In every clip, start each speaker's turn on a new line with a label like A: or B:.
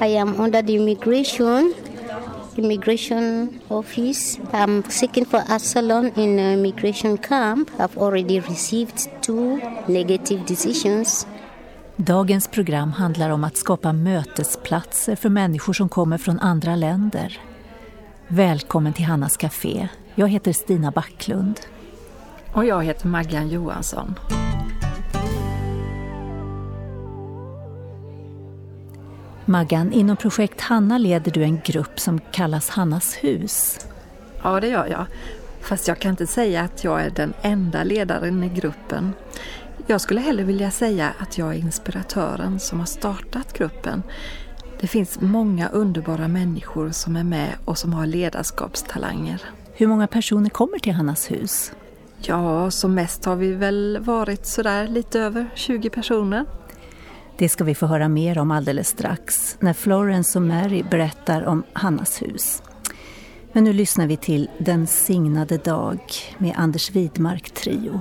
A: I am under the immigration immigration office. I'm seeking for asylum in a immigration camp. I've already received two negative decisions.
B: Dagens program handlar om att skapa mötesplatser för människor som kommer från andra länder. Välkommen till Hannas Café. Jag heter Stina Backlund.
C: Och jag heter Maggan Johansson.
B: Maggan, inom projekt Hanna leder du en grupp som kallas Hannas hus.
C: Ja, det gör jag. Fast jag kan inte säga att jag är den enda ledaren i gruppen. Jag skulle hellre vilja säga att jag är inspiratören som har startat gruppen. Det finns många underbara människor som är med och som har ledarskapstalanger.
B: Hur många personer kommer till Hannas hus?
C: Ja, som mest har vi väl varit sådär lite över 20 personer.
B: Det ska vi få höra mer om alldeles strax när Florence och Mary berättar om Hannas hus. Men nu lyssnar vi till Den signade dag med Anders Widmark Trio.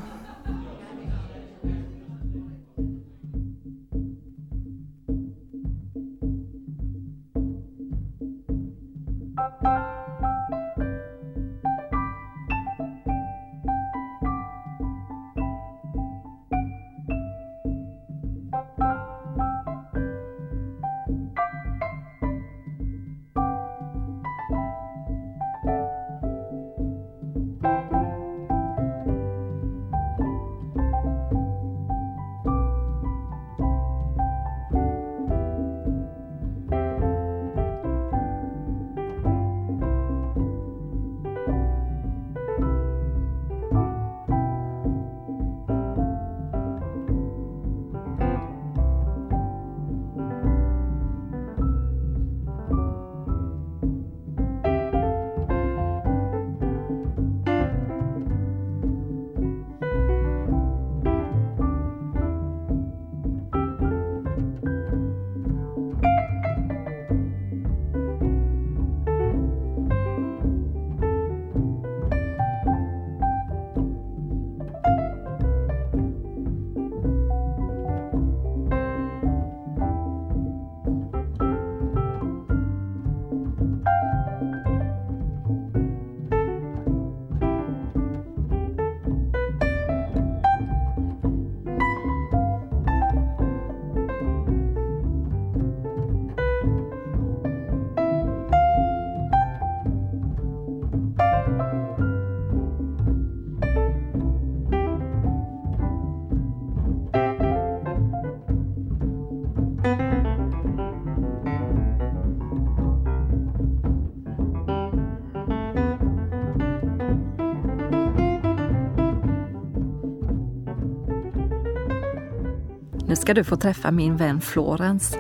C: Nu ska du få träffa min vän Florence.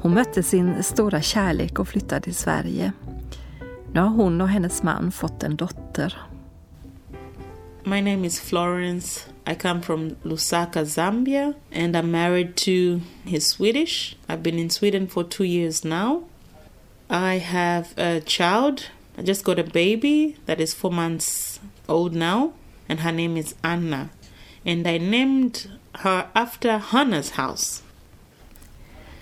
C: Hon mötte sin stora kärlek och flyttade till Sverige. Nu har hon och hennes man fått en dotter.
D: My name is Florence. I come from Lusaka, Zambia, and I'm married to his Swedish. I've been in Sweden for two years now. I have a child. I just got a baby that is four months old now, and her name is Anna. And I named her after Hanna's house.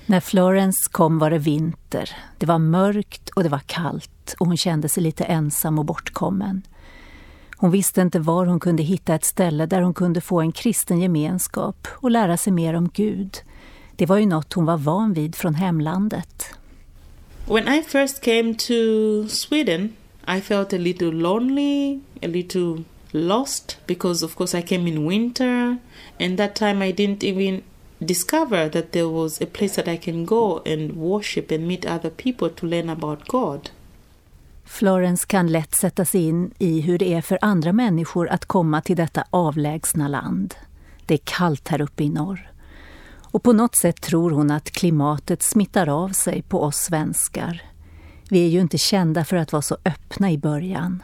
B: När Florence kom var det vinter. Det var mörkt och det var kallt och hon kände sig lite ensam och bortkommen. Hon visste inte var hon kunde hitta ett ställe där hon kunde få en kristen gemenskap och lära sig mer om Gud. Det var ju något hon var van vid från hemlandet.
D: When I first came to Sweden, I felt a little lonely, a little lost because of course I came in winter and that time I didn't even discover that there was a place that I can go and worship and meet other people to learn about God.
B: Florence kan lätt sätta sig in i hur det är för andra människor att komma till detta avlägsna land. Det är kallt här uppe i norr. Och på något sätt tror hon att klimatet smittar av sig på oss svenskar. Vi är ju inte kända för att vara så öppna i början.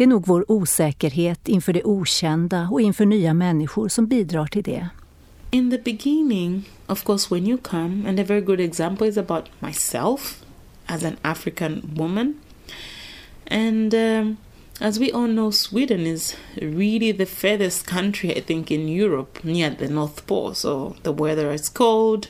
B: Det är nog vår osäkerhet inför det okända och inför nya människor som bidrar till det.
D: In the beginning, of course, when you come, and a very good example is about myself as an African woman. And um, as we all know, Sweden is really the furthest country, I think, in Europe near the North Pole. So the weather is cold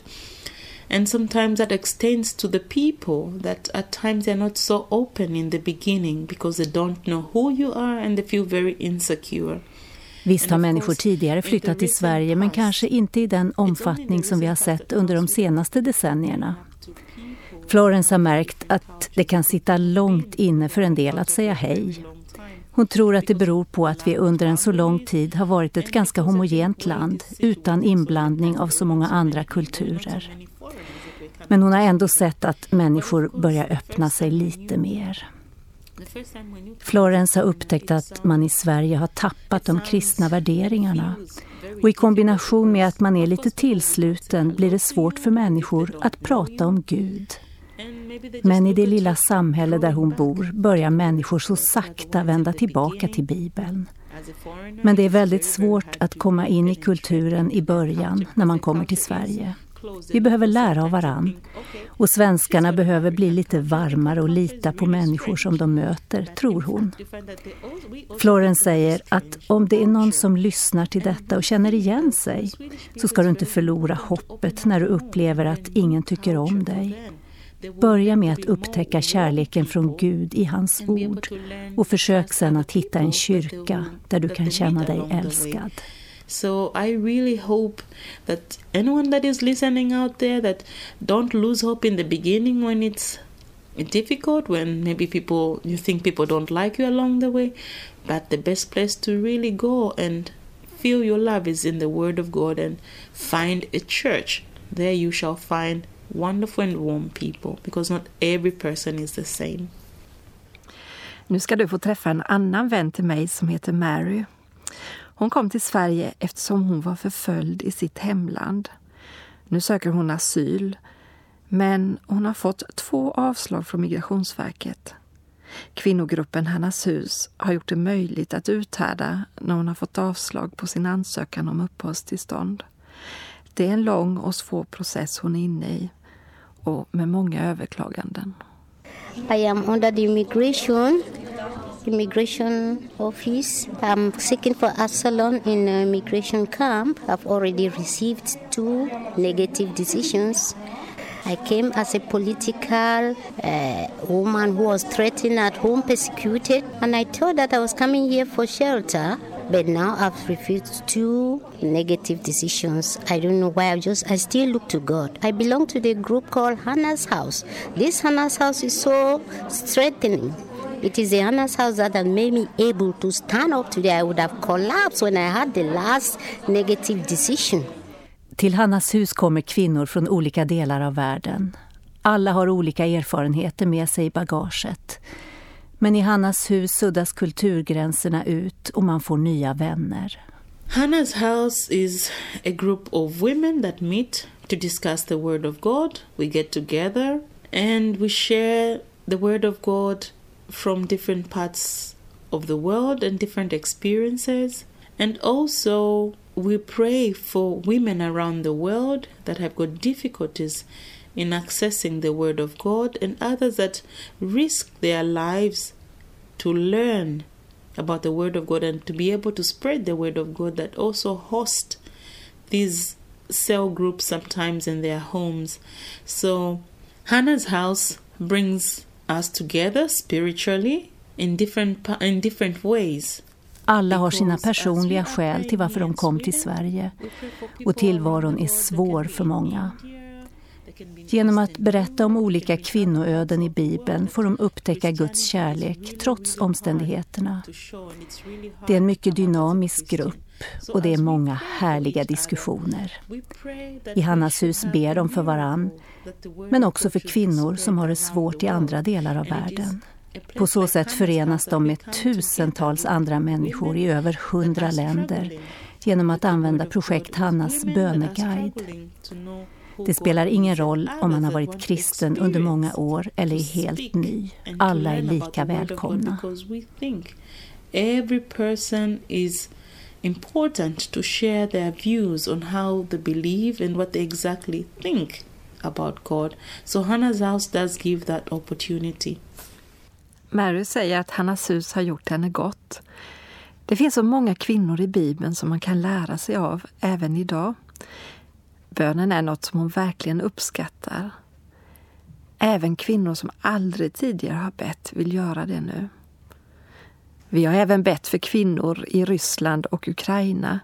D: And sometimes that extends to the people that at times they're not so open in the beginning because they don't know who you are and they feel very insecure.
B: Visst har människor tidigare flyttat till Sverige men kanske inte i den omfattning som vi har sett under de senaste decennierna. Florence har märkt att det kan sitta långt inne för en del att säga hej. Hon tror att det beror på att vi under en så lång tid har varit ett ganska homogent land utan inblandning av så många andra kulturer. Men hon har ändå sett att människor börjar öppna sig lite mer. Florence har upptäckt att man i Sverige har tappat de kristna värderingarna. Och i kombination med att man är lite tillsluten blir det svårt för människor att prata om Gud. Men i det lilla samhälle där hon bor börjar människor så sakta vända tillbaka till Bibeln. Men det är väldigt svårt att komma in i kulturen i början när man kommer till Sverige. Vi behöver lära av varann. Och svenskarna behöver bli lite varmare och lita på människor som de möter, tror hon. Florence säger att om det är någon som lyssnar till detta och känner igen sig så ska du inte förlora hoppet när du upplever att ingen tycker om dig. Börja med att upptäcka kärleken från Gud i hans ord och försök sedan att hitta en kyrka där du kan känna dig älskad.
D: So I really hope that anyone that is listening out there that don't lose hope in the beginning when it's difficult when maybe people you think people don't like you along the way but the best place to really go and feel your love is in the word of God and find a church there you shall find wonderful and warm people because not every person is the same.
C: Nu ska du få träffa en annan vän till mig som heter Mary. Hon kom till Sverige eftersom hon var förföljd i sitt hemland. Nu söker hon asyl, men hon har fått två avslag från Migrationsverket. Kvinnogruppen Hannas hus har gjort det möjligt att uthärda när hon har fått avslag på sin ansökan om uppehållstillstånd. Det är en lång och svår process hon är inne i och med många överklaganden.
A: I am under the immigration immigration office. I'm seeking for asylum in immigration camp. I've already received two negative decisions. I came as a political uh, woman who was threatened at home, persecuted, and I thought that I was coming here for shelter. But now I've refused two negative decisions. I don't know why. I just I still look to God. I belong to the group called Hannah's House. This Hannah's House is so strengthening. It is the Hannah's house that made me able to stand up today. I would have collapsed when I had the last negative decision.
B: Till Hannas hus kommer kvinnor från olika delar av världen. Alla har olika erfarenheter med sig i bagaget. Men i Hannas hus suddas kulturgränserna ut och man får nya vänner.
D: Hannah's house is a group of women that meet to discuss the word of God. We get together and we share the word of God from different parts of the world and different experiences. And also, we pray for women around the world that have got difficulties in accessing the Word of God and others that risk their lives to learn about the Word of God and to be able to spread the Word of God that also host these cell groups sometimes in their homes. So, Hannah's house brings us together spiritually in different, in different ways.
B: Alla har sina personliga skäl till varför de kom till Sverige och tillvaron är svår för många. Genom att berätta om olika kvinnoöden i Bibeln får de upptäcka Guds kärlek trots omständigheterna. Det är en mycket dynamisk grupp och det är många härliga diskussioner. I Hannas hus ber de för varann, men också för kvinnor som har det svårt i andra delar av världen. På så sätt förenas de med tusentals andra människor i över hundra länder genom att använda projekt Hannas böneguide. Det spelar ingen roll om man har varit kristen under många år eller är helt ny. Alla är lika välkomna.
D: Every person is important to share their views on how they believe and what they exactly think about God. So Hannah's house does give that opportunity.
C: Mary säger att Hannas hus har gjort henne gott. Det finns så många kvinnor i Bibeln som man kan lära sig av även idag. Bönen är något som hon verkligen uppskattar. Även kvinnor som aldrig tidigare har bett vill göra det nu. Vi har även bett för kvinnor i Ryssland och Ukraina,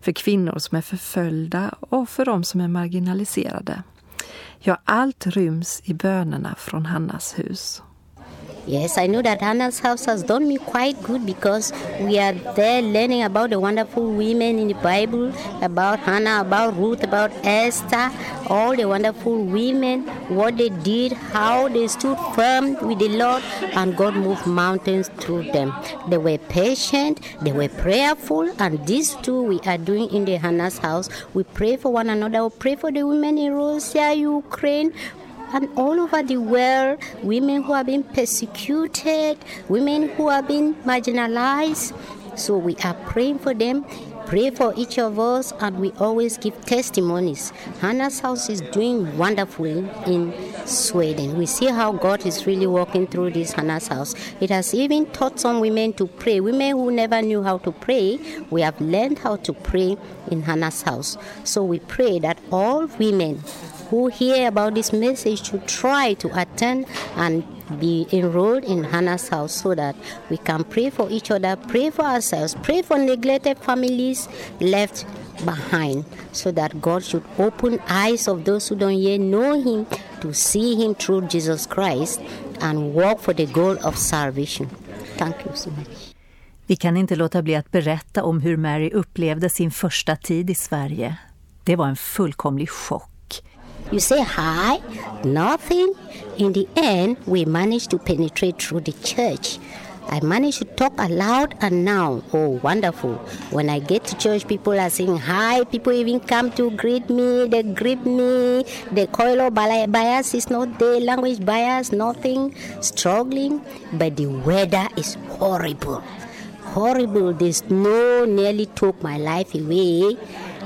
C: för kvinnor som är förföljda och för dem som är marginaliserade. Ja, allt ryms i bönerna från Hannas hus.
A: Yes, I know that Hannah's house has done me quite good because we are there learning about the wonderful women in the Bible, about Hannah, about Ruth, about Esther, all the wonderful women, what they did, how they stood firm with the Lord, and God moved mountains through them. They were patient, they were prayerful, and these two we are doing in the Hannah's house. We pray for one another, we pray for the women in Russia, Ukraine, and all over the world, women who have been persecuted, women who have been marginalized. So we are praying for them, pray for each of us, and we always give testimonies. Hannah's house is doing wonderfully in Sweden. We see how God is really working through this Hannah's house. It has even taught some women to pray. Women who never knew how to pray, we have learned how to pray in Hannah's house. So we pray that all women who hear about this message to try to attend and be enrolled in Hannah's house so that we can pray for each other, pray for ourselves, pray for neglected families left behind so that God should open eyes of those who don't yet know him to see him through Jesus Christ and work for the goal of salvation. Thank you so much.
B: Vi kan inte låta bli att berätta om hur Mary upplevde sin första tid i Sverige. Det var en fullkomlig chock.
A: You say hi, nothing. In the end, we managed to penetrate through the church. I managed to talk aloud and now, oh, wonderful. When I get to church, people are saying hi. People even come to greet me. They greet me. The color oh, bias is not there. Language bias, nothing. Struggling. But the weather is horrible. Horrible. The snow nearly took my life away.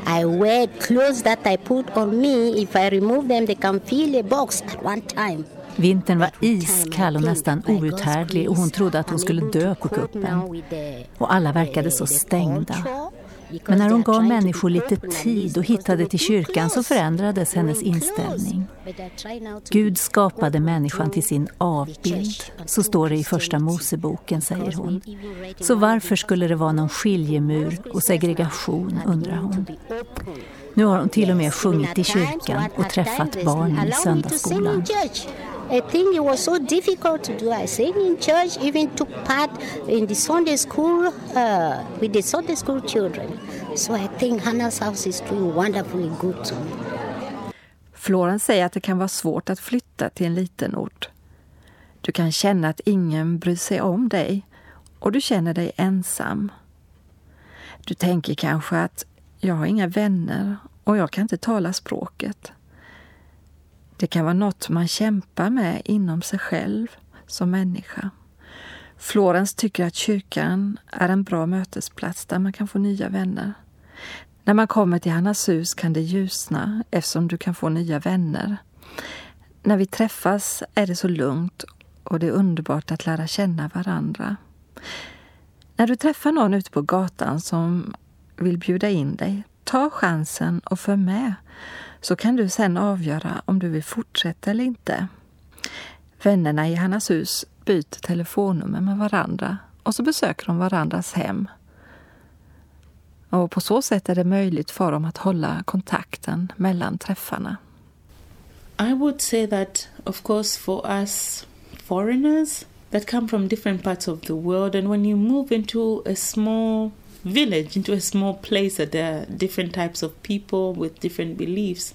A: I wear clothes that I put on me. If I remove them, they can fill a box at one time.
B: Vintern var iskall och nästan outhärdlig och hon trodde att hon skulle dö på kuppen. Och alla verkade så stängda. Men när hon gav människor lite tid och hittade till kyrkan så förändrades hennes inställning. Gud skapade människan till sin avbild, så står det i första Moseboken, säger hon. Så varför skulle det vara någon skiljemur och segregation, undrar hon. Nu har hon till och med sjungit i kyrkan och träffat barnen i söndagsskolan.
A: I think it was so difficult to do. I sang in church, even took part in the Sunday school uh, with the Sunday school children. So I think Hannah's house is doing wonderfully good to me.
C: Florence säger att det kan vara svårt att flytta till en liten ort. Du kan känna att ingen bryr sig om dig och du känner dig ensam. Du tänker kanske att jag har inga vänner och jag kan inte tala språket. Det kan vara något man kämpar med inom sig själv som människa. Florens tycker att kyrkan är en bra mötesplats där man kan få nya vänner. När man kommer till Hannas hus kan det ljusna eftersom du kan få nya vänner. När vi träffas är det så lugnt och det är underbart att lära känna varandra. När du träffar någon ute på gatan som vill bjuda in dig, ta chansen och för med så kan du sen avgöra om du vill fortsätta eller inte. Vännerna i Hannas hus byter telefonnummer med varandra och så besöker de varandras hem. Och på så sätt är det möjligt för dem att hålla kontakten mellan träffarna.
D: I would say that, of course, for us foreigners that come from different parts of the world, and when you move into a small village, into a small place that there are different types of people with different beliefs,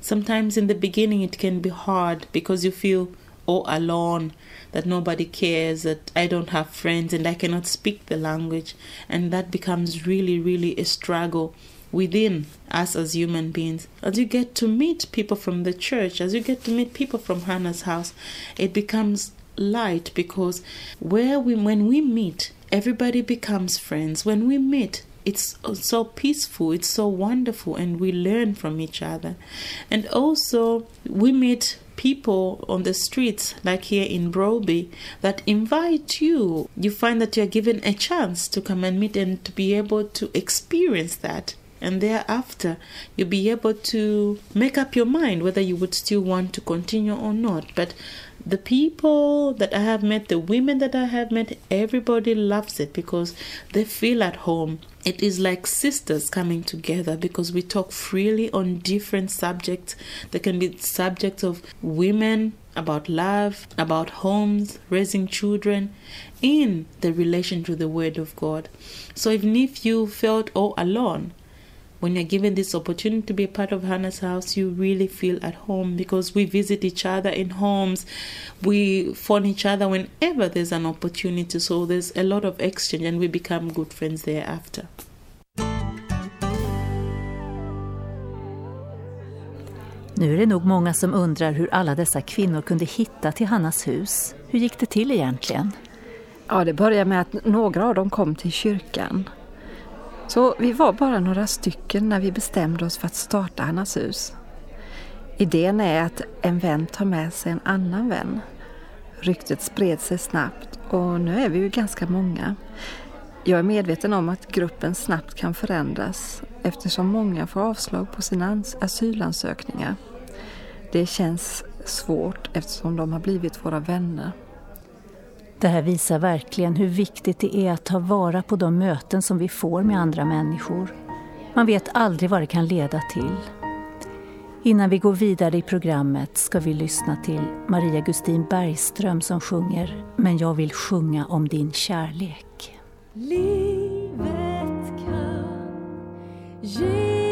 D: sometimes in the beginning it can be hard because you feel all alone, that nobody cares, that I don't have friends and I cannot speak the language, and that becomes really, really a struggle within us as human beings. As you get to meet people from the church, as you get to meet people from Hannah's house, it becomes light because where we when we meet, everybody becomes friends. When we meet, it's so peaceful, it's so wonderful, and we learn from each other. And also, we meet people on the streets, like here in Broby, that invite you. You find that you're given a chance to come and meet and to be able to experience that. and thereafter you'll be able to make up your mind whether you would still want to continue or not. But the people that I have met, the women that I have met, everybody loves it because they feel at home. It is like sisters coming together because we talk freely on different subjects. There can be subjects of women, about love, about homes, raising children, in the relation to the Word of God. So even if you felt all alone, when you're given this opportunity to be a part of Hannah's house, you really feel at home because we visit each other in homes. We phone each other whenever there's an opportunity. So there's a lot of exchange and we become good friends thereafter.
B: Nu är det nog många som undrar hur alla dessa kvinnor kunde hitta till Hannas hus. Hur gick det till egentligen?
C: Ja, det började med att några av dem kom till kyrkan. Så vi var bara några stycken när vi bestämde oss för att starta Hannas hus. Idén är att en vän tar med sig en annan vän. Ryktet spred sig snabbt och nu är vi ju ganska många. Jag är medveten om att gruppen snabbt kan förändras eftersom många får avslag på sina asylansökningar. Det känns svårt eftersom de har blivit våra vänner.
B: Det här visar verkligen hur viktigt det är att ta vara på de möten som vi får med andra människor. Man vet aldrig vad det kan leda till. Innan vi går vidare i programmet ska vi lyssna till Maria Gustin Bergström som sjunger Men jag vill sjunga om din kärlek.
E: Livet kan ge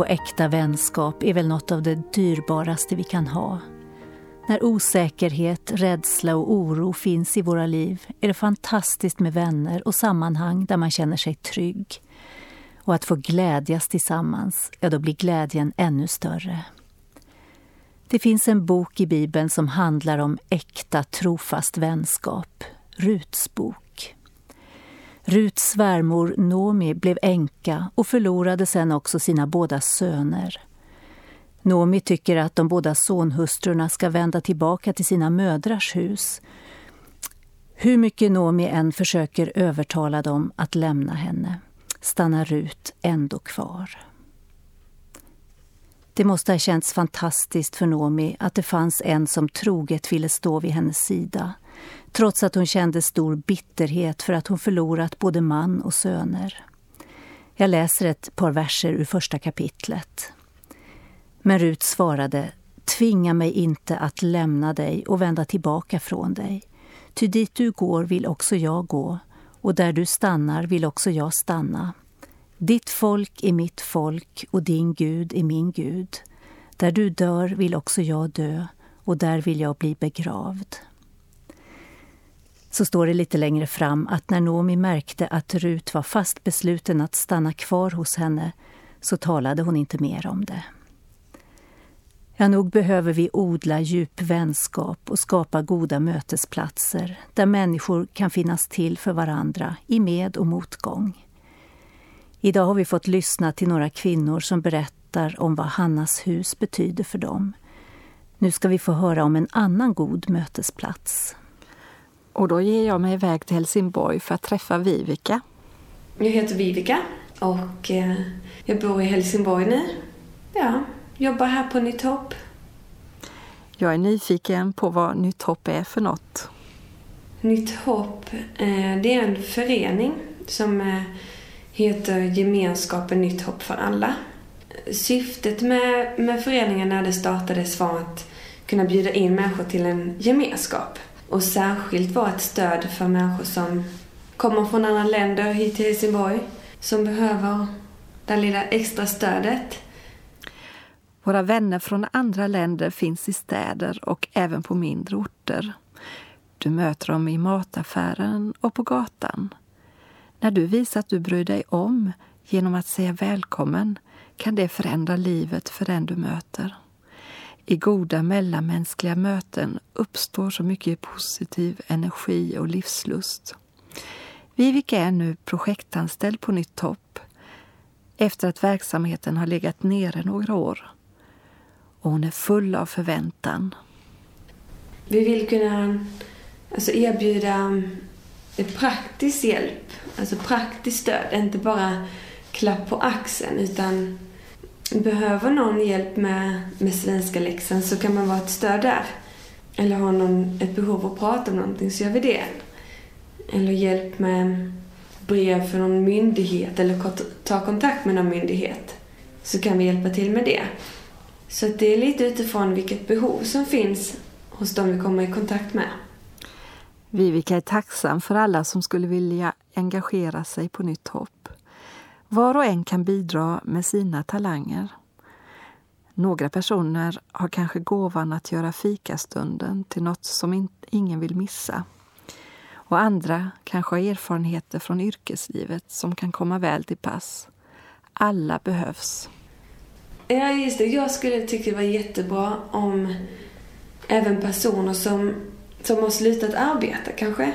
B: på äkta vänskap är väl något av det dyrbaraste vi kan ha. När osäkerhet, rädsla och oro finns i våra liv är det fantastiskt med vänner och sammanhang där man känner sig trygg. Och att få glädjas tillsammans, ja då blir glädjen ännu större. Det finns en bok i Bibeln som handlar om äkta trofast vänskap, Ruts bok. Ruts svärmor Nomi blev änka och förlorade sen också sina båda söner. Nomi tycker att de båda sonhustrurna ska vända tillbaka till sina mödrars hus. Hur mycket Nomi än försöker övertala dem att lämna henne stannar Rut ändå kvar. Det måste ha känts fantastiskt för Nomi att det fanns en som troget ville stå vid hennes sida trots att hon kände stor bitterhet för att hon förlorat både man och söner. Jag läser ett par verser ur första kapitlet. Men Rut svarade, tvinga mig inte att lämna dig och vända tillbaka från dig. Ty dit du går vill också jag gå, och där du stannar vill också jag stanna. Ditt folk är mitt folk och din Gud är min Gud. Där du dör vill också jag dö, och där vill jag bli begravd. Så står det lite längre fram att när Nomi märkte att Rut var fast besluten att stanna kvar hos henne så talade hon inte mer om det. Ja, nog behöver vi odla djup vänskap och skapa goda mötesplatser där människor kan finnas till för varandra i med och motgång. Idag har vi fått lyssna till några kvinnor som berättar om vad Hannas hus betyder för dem. Nu ska vi få höra om en annan god mötesplats.
C: Och då ger jag mig iväg till Helsingborg för att träffa Vivica.
F: Jag heter Vivica och eh, jag bor i Helsingborg nu. Ja, jobbar här på Nytt Hopp.
C: Jag är nyfiken på vad Nytt Hopp är för något.
F: Nytt Hopp, eh, det är en förening som eh, heter Gemenskapen Nytt Hopp för alla. Syftet med, med föreningen när det startades var att kunna bjuda in människor till en gemenskap och särskilt vara ett stöd för människor som kommer från andra länder hit till Helsingborg som behöver det lilla extra stödet.
C: Våra vänner från andra länder finns i städer och även på mindre orter. Du möter dem i mataffären och på gatan. När du visar att du bryr dig om genom att säga välkommen kan det förändra livet för den du möter. I goda mellanmänskliga möten uppstår så mycket positiv energi och livslust. Vivica är nu projektanställd på Nytt Topp efter att verksamheten har legat nere några år. Och hon är full av förväntan.
F: Vi vill kunna alltså, erbjuda um, praktisk hjälp, alltså praktiskt stöd, inte bara klapp på axeln utan behöver någon hjälp med, med svenska läxan så kan man vara ett stöd där. Eller har någon ett behov att prata om någonting så gör vi det. Eller hjälp med brev för någon myndighet eller ta kontakt med någon myndighet så kan vi hjälpa till med det. Så det är lite utifrån vilket behov som finns hos de vi kommer i kontakt med.
C: Vivica är tacksam för alla som skulle vilja engagera sig på Nytt Hopp. Var och en kan bidra med sina talanger. Några personer har kanske gåvan att göra fikastunden till något som ingen vill missa. Och andra kanske har erfarenheter från yrkeslivet som kan komma väl till pass. Alla behövs.
F: Ja, just det. Jag skulle tycka det var jättebra om även personer som, som har slutat arbeta kanske,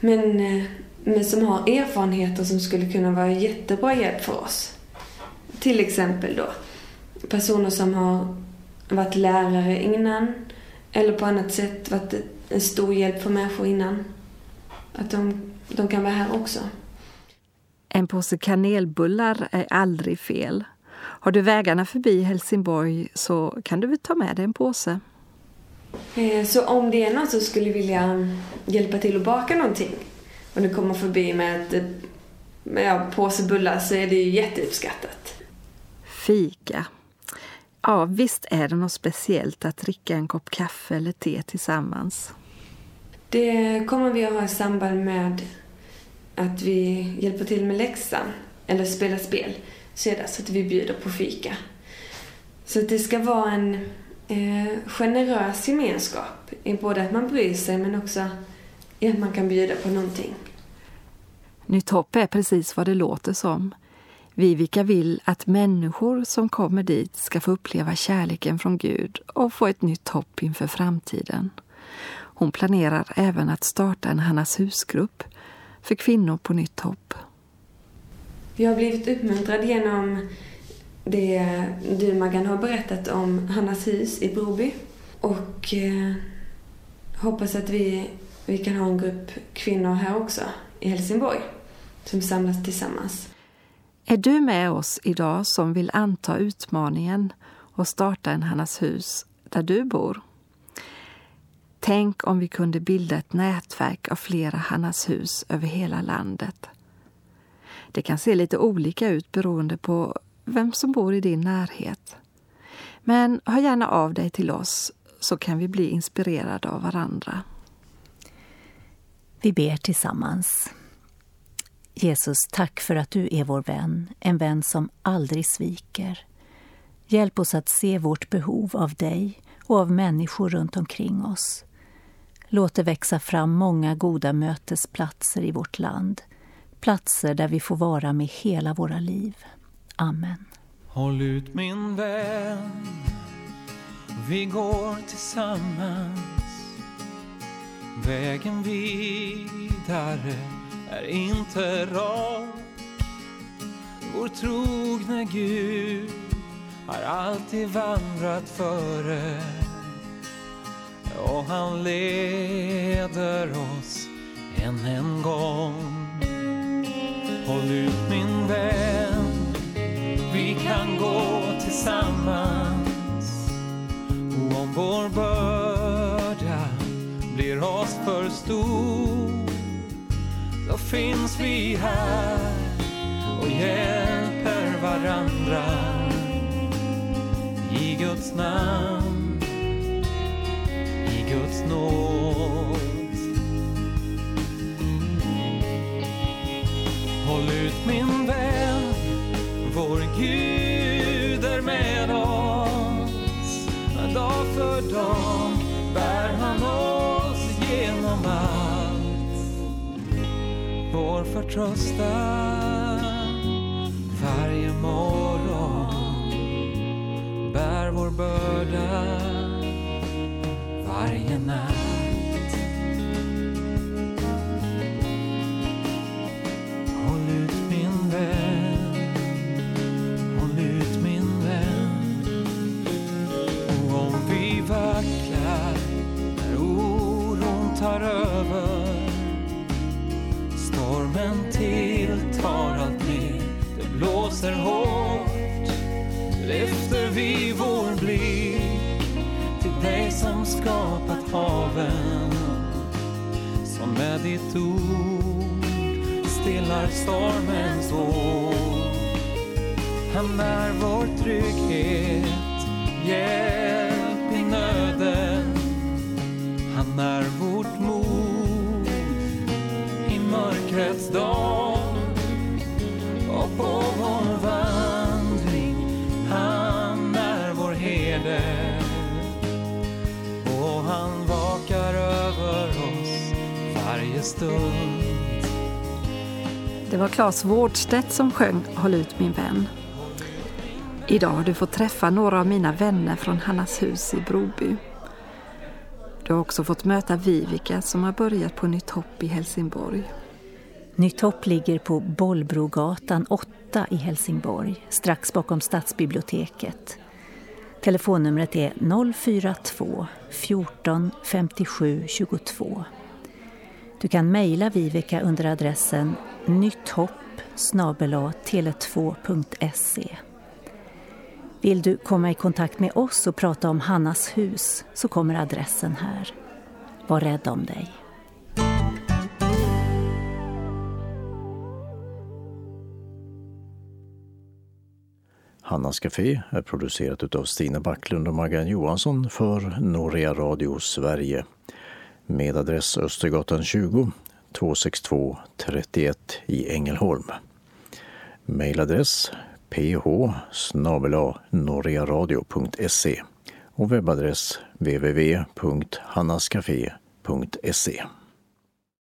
F: men, eh, men som har erfarenheter som skulle kunna vara jättebra hjälp för oss. Till exempel då personer som har varit lärare innan eller på annat sätt varit en stor hjälp för människor innan. Att de, de kan vara här också.
C: En påse kanelbullar är aldrig fel. Har du vägarna förbi Helsingborg så kan du väl ta med dig en påse.
F: Eh, så om det är någon som skulle vilja hjälpa till att baka någonting och du kommer förbi med ett med ja, påse bullar så är det ju jätteuppskattat.
C: Fika. Ja, visst är det något speciellt att dricka en kopp kaffe eller te tillsammans.
F: Det kommer vi att ha i samband med att vi hjälper till med läxan eller spelar spel. Så är det så att vi bjuder på fika. Så att det ska vara en eh, generös gemenskap både att man bryr sig men också att man kan bjuda på någonting.
C: Nytt hopp är precis vad det låter som. Vivica vill att människor som kommer dit ska få uppleva kärleken från Gud och få ett nytt hopp inför framtiden. Hon planerar även att starta en Hannas husgrupp för kvinnor på Nytt hopp.
F: Vi har blivit uppmuntrade genom det du Maggan har berättat om Hannas hus i Broby och eh, hoppas att vi, vi kan ha en grupp kvinnor här också i Helsingborg som samlas tillsammans.
C: Är du med oss idag som vill anta utmaningen och starta en Hannas hus där du bor? Tänk om vi kunde bilda ett nätverk av flera Hannas hus över hela landet. Det kan se lite olika ut beroende på vem som bor i din närhet. Men hör gärna av dig till oss så kan vi bli inspirerade av varandra.
B: Vi ber tillsammans. Jesus, tack för att du är vår vän, en vän som aldrig sviker. Hjälp oss att se vårt behov av dig och av människor runt omkring oss. Låt det växa fram många goda mötesplatser i vårt land. Platser där vi får vara med hela våra liv. Amen.
G: Håll ut min vän, vi går tillsammans. Vägen vidare är inte rak. Vår trogne Gud har alltid vandrat före och han leder oss än en gång. Håll ut min vän, vi kan gå tillsammans. Vår börda blir oss för stor Då finns vi här och hjälper varandra i Guds namn, i Guds nåd. Håll ut min vän, vår Gud är med oss. Vår förtröstan varje morgon. Bär vår börda det hårt Lyfter vi vår blick till dig som skapat haven som med ditt ord stillar stormens våg. Han är vår trygghet, hjälp i nöden. Han är vårt mod i mörkrets dag. Varje stund.
C: Det var Claes Vårdstedt som sjöng Håll ut min vän. Idag har du fått träffa några av mina vänner från Hannas hus i Broby. Du har också fått möta Vivica som har börjat på Nytt Hopp i Helsingborg.
B: Nytt Hopp ligger på Bollbrogatan 8 i Helsingborg, strax bakom stadsbiblioteket. Telefonnumret är 042 14 57 22. Du kan mejla Vivica under adressen nytthopp tele2.se. Vill du komma i kontakt med oss och prata om Hannas hus så kommer adressen här. Var rädd om dig.
H: Hannas Café är producerat av Stina Backlund och Maggan Johansson för Norea Radio Sverige med adress Östergatan 20 262 31 i Ängelholm. Mailadress ph norearadio.se och webbadress www.hannascafé.se